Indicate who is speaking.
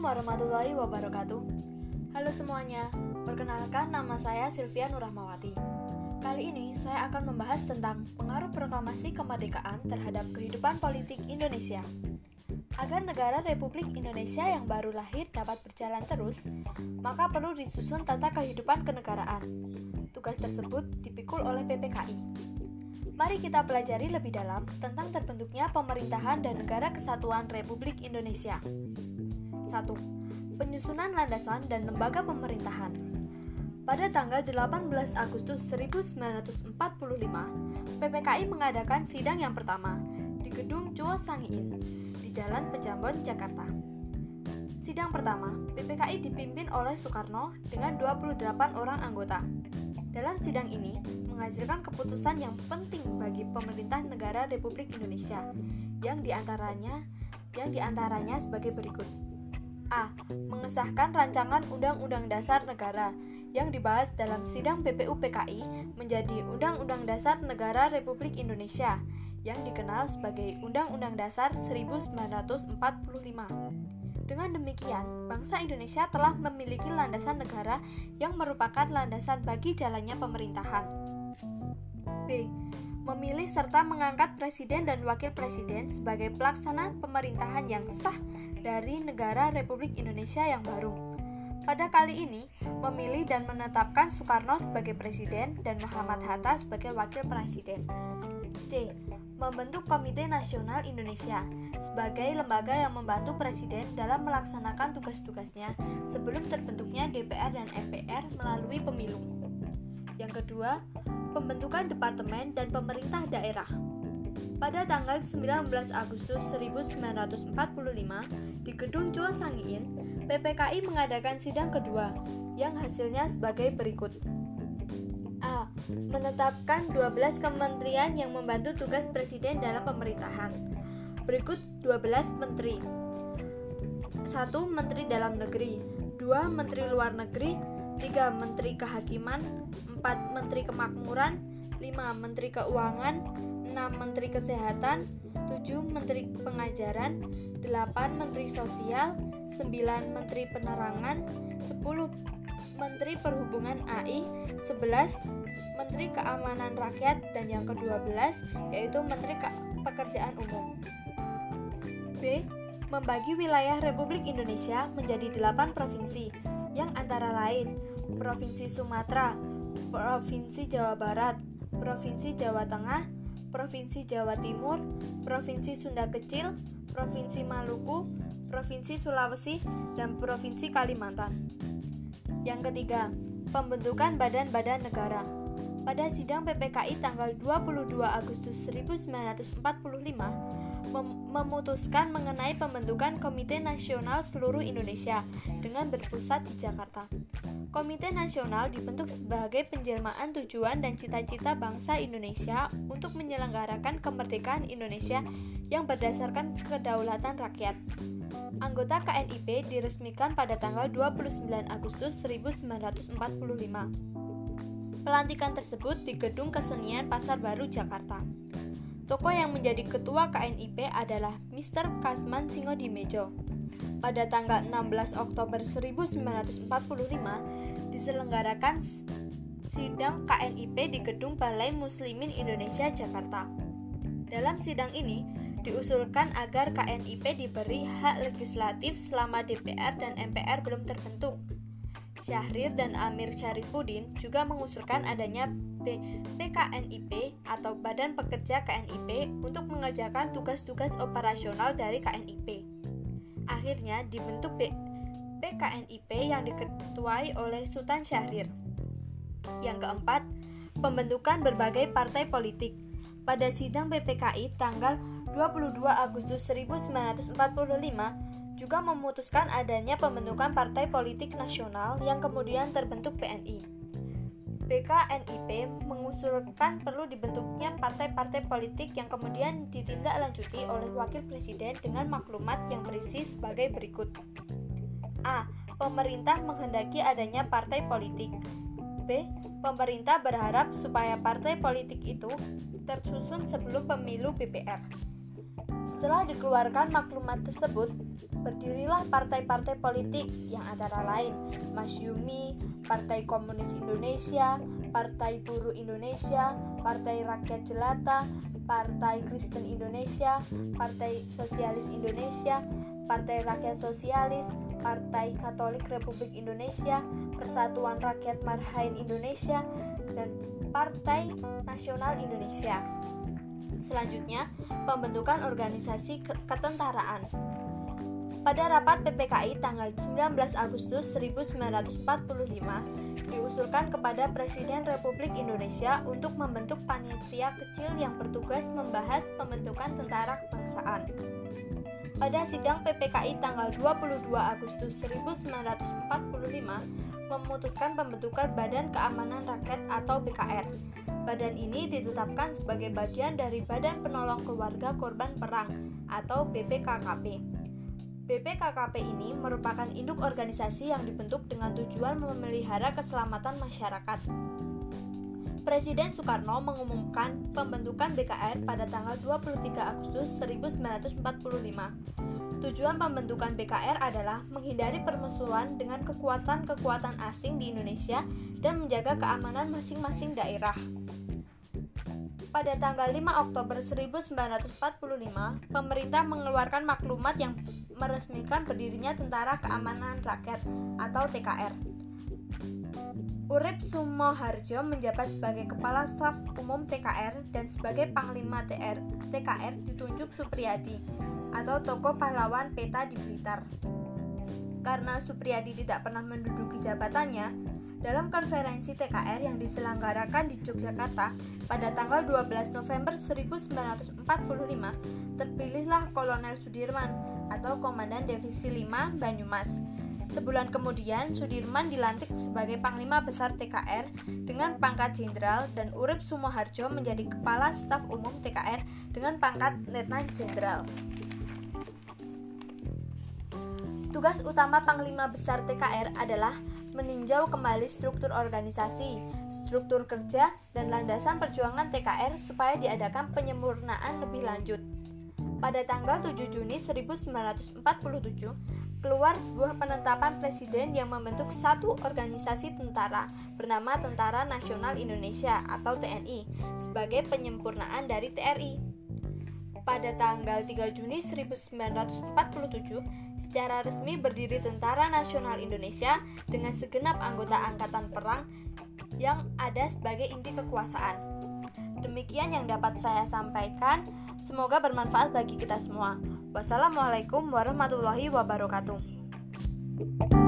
Speaker 1: Assalamualaikum warahmatullahi wabarakatuh. Halo semuanya, perkenalkan nama saya Sylvia Nurahmawati. Kali ini saya akan membahas tentang pengaruh proklamasi kemerdekaan terhadap kehidupan politik Indonesia. Agar negara Republik Indonesia yang baru lahir dapat berjalan terus, maka perlu disusun tata kehidupan kenegaraan. Tugas tersebut dipikul oleh PPKI. Mari kita pelajari lebih dalam tentang terbentuknya pemerintahan dan negara kesatuan Republik Indonesia. 1. Penyusunan landasan dan lembaga pemerintahan. Pada tanggal 18 Agustus 1945, PPKI mengadakan sidang yang pertama di Gedung Chuo Sangiin di Jalan Pejambon, Jakarta. Sidang pertama, PPKI dipimpin oleh Soekarno dengan 28 orang anggota. Dalam sidang ini, menghasilkan keputusan yang penting bagi pemerintah negara Republik Indonesia, yang di antaranya yang di antaranya sebagai berikut. A. Mengesahkan rancangan Undang-Undang Dasar Negara yang dibahas dalam sidang PPU PKI menjadi Undang-Undang Dasar Negara Republik Indonesia yang dikenal sebagai Undang-Undang Dasar 1945. Dengan demikian, bangsa Indonesia telah memiliki landasan negara yang merupakan landasan bagi jalannya pemerintahan. B. Memilih serta mengangkat presiden dan wakil presiden sebagai pelaksana pemerintahan yang sah dari negara Republik Indonesia yang baru. Pada kali ini, memilih dan menetapkan Soekarno sebagai presiden dan Muhammad Hatta sebagai wakil presiden. C. Membentuk Komite Nasional Indonesia sebagai lembaga yang membantu presiden dalam melaksanakan tugas-tugasnya sebelum terbentuknya DPR dan MPR melalui pemilu. Yang kedua, pembentukan departemen dan pemerintah daerah. Pada tanggal 19 Agustus 1945 di Gedung Chua Sangiin, PPKI mengadakan sidang kedua yang hasilnya sebagai berikut. A. Menetapkan 12 kementerian yang membantu tugas presiden dalam pemerintahan. Berikut 12 menteri. 1. Menteri Dalam Negeri 2. Menteri Luar Negeri 3. Menteri Kehakiman 4. Menteri Kemakmuran 5. Menteri Keuangan 6 Menteri Kesehatan, 7 Menteri Pengajaran, 8 Menteri Sosial, 9 Menteri Penerangan, 10 Menteri Perhubungan AI, 11 Menteri Keamanan Rakyat dan yang ke-12 yaitu Menteri Pekerjaan Umum. B. Membagi wilayah Republik Indonesia menjadi 8 provinsi yang antara lain Provinsi Sumatera, Provinsi Jawa Barat, Provinsi Jawa Tengah, Provinsi Jawa Timur, Provinsi Sunda Kecil, Provinsi Maluku, Provinsi Sulawesi, dan Provinsi Kalimantan. Yang ketiga, pembentukan badan-badan negara. Pada sidang PPKI tanggal 22 Agustus 1945, mem memutuskan mengenai pembentukan Komite Nasional Seluruh Indonesia dengan berpusat di Jakarta. Komite Nasional dibentuk sebagai penjelmaan tujuan dan cita-cita bangsa Indonesia untuk menyelenggarakan kemerdekaan Indonesia yang berdasarkan kedaulatan rakyat. Anggota KNIP diresmikan pada tanggal 29 Agustus 1945. Pelantikan tersebut di Gedung Kesenian Pasar Baru, Jakarta. Tokoh yang menjadi ketua KNIP adalah Mr. Kasman Singodimejo pada tanggal 16 Oktober 1945 diselenggarakan sidang KNIP di Gedung Balai Muslimin Indonesia Jakarta. Dalam sidang ini diusulkan agar KNIP diberi hak legislatif selama DPR dan MPR belum terbentuk. Syahrir dan Amir Syarifuddin juga mengusulkan adanya PKNIP atau Badan Pekerja KNIP untuk mengerjakan tugas-tugas operasional dari KNIP akhirnya dibentuk BKNIP yang diketuai oleh Sultan Syahrir. Yang keempat, pembentukan berbagai partai politik. Pada sidang PPKI tanggal 22 Agustus 1945 juga memutuskan adanya pembentukan partai politik nasional yang kemudian terbentuk PNI. BKNIP mengusulkan perlu dibentuknya partai-partai politik yang kemudian ditindaklanjuti oleh wakil presiden dengan maklumat yang berisi sebagai berikut. A. Pemerintah menghendaki adanya partai politik. B. Pemerintah berharap supaya partai politik itu tersusun sebelum pemilu PPR. Setelah dikeluarkan maklumat tersebut, berdirilah partai-partai politik yang antara lain Masyumi, Partai Komunis Indonesia, Partai Buruh Indonesia, Partai Rakyat Jelata, Partai Kristen Indonesia, Partai Sosialis Indonesia, Partai Rakyat Sosialis, Partai Katolik Republik Indonesia, Persatuan Rakyat Marhain Indonesia, dan Partai Nasional Indonesia. Selanjutnya, pembentukan organisasi ketentaraan. Pada rapat PPKI tanggal 19 Agustus 1945, diusulkan kepada Presiden Republik Indonesia untuk membentuk panitia kecil yang bertugas membahas pembentukan tentara kebangsaan. Pada sidang PPKI tanggal 22 Agustus 1945, memutuskan pembentukan Badan Keamanan Rakyat atau BKR. Badan ini ditetapkan sebagai bagian dari Badan Penolong Keluarga Korban Perang atau BPKKP. BPKKP ini merupakan induk organisasi yang dibentuk dengan tujuan memelihara keselamatan masyarakat. Presiden Soekarno mengumumkan pembentukan BKR pada tanggal 23 Agustus 1945. Tujuan pembentukan BKR adalah menghindari permusuhan dengan kekuatan-kekuatan asing di Indonesia dan menjaga keamanan masing-masing daerah. Pada tanggal 5 Oktober 1945, pemerintah mengeluarkan maklumat yang meresmikan berdirinya Tentara Keamanan Rakyat atau TKR. Urip Sumoharjo menjabat sebagai Kepala Staf Umum TKR dan sebagai Panglima TR, TKR ditunjuk Supriyadi atau tokoh pahlawan peta di Blitar. Karena Supriyadi tidak pernah menduduki jabatannya, dalam konferensi TKR yang diselenggarakan di Yogyakarta pada tanggal 12 November 1945, terpilihlah Kolonel Sudirman atau Komandan Divisi 5 Banyumas. Sebulan kemudian, Sudirman dilantik sebagai Panglima Besar TKR dengan pangkat jenderal dan Urip Sumoharjo menjadi Kepala Staf Umum TKR dengan pangkat Letnan Jenderal. Tugas utama Panglima Besar TKR adalah meninjau kembali struktur organisasi, struktur kerja, dan landasan perjuangan TKR supaya diadakan penyempurnaan lebih lanjut. Pada tanggal 7 Juni 1947, keluar sebuah penetapan presiden yang membentuk satu organisasi tentara bernama Tentara Nasional Indonesia atau TNI sebagai penyempurnaan dari TRI. Pada tanggal 3 Juni 1947, secara resmi berdiri Tentara Nasional Indonesia dengan segenap anggota angkatan perang yang ada sebagai inti kekuasaan. Demikian yang dapat saya sampaikan. Semoga bermanfaat bagi kita semua. Wassalamualaikum warahmatullahi wabarakatuh.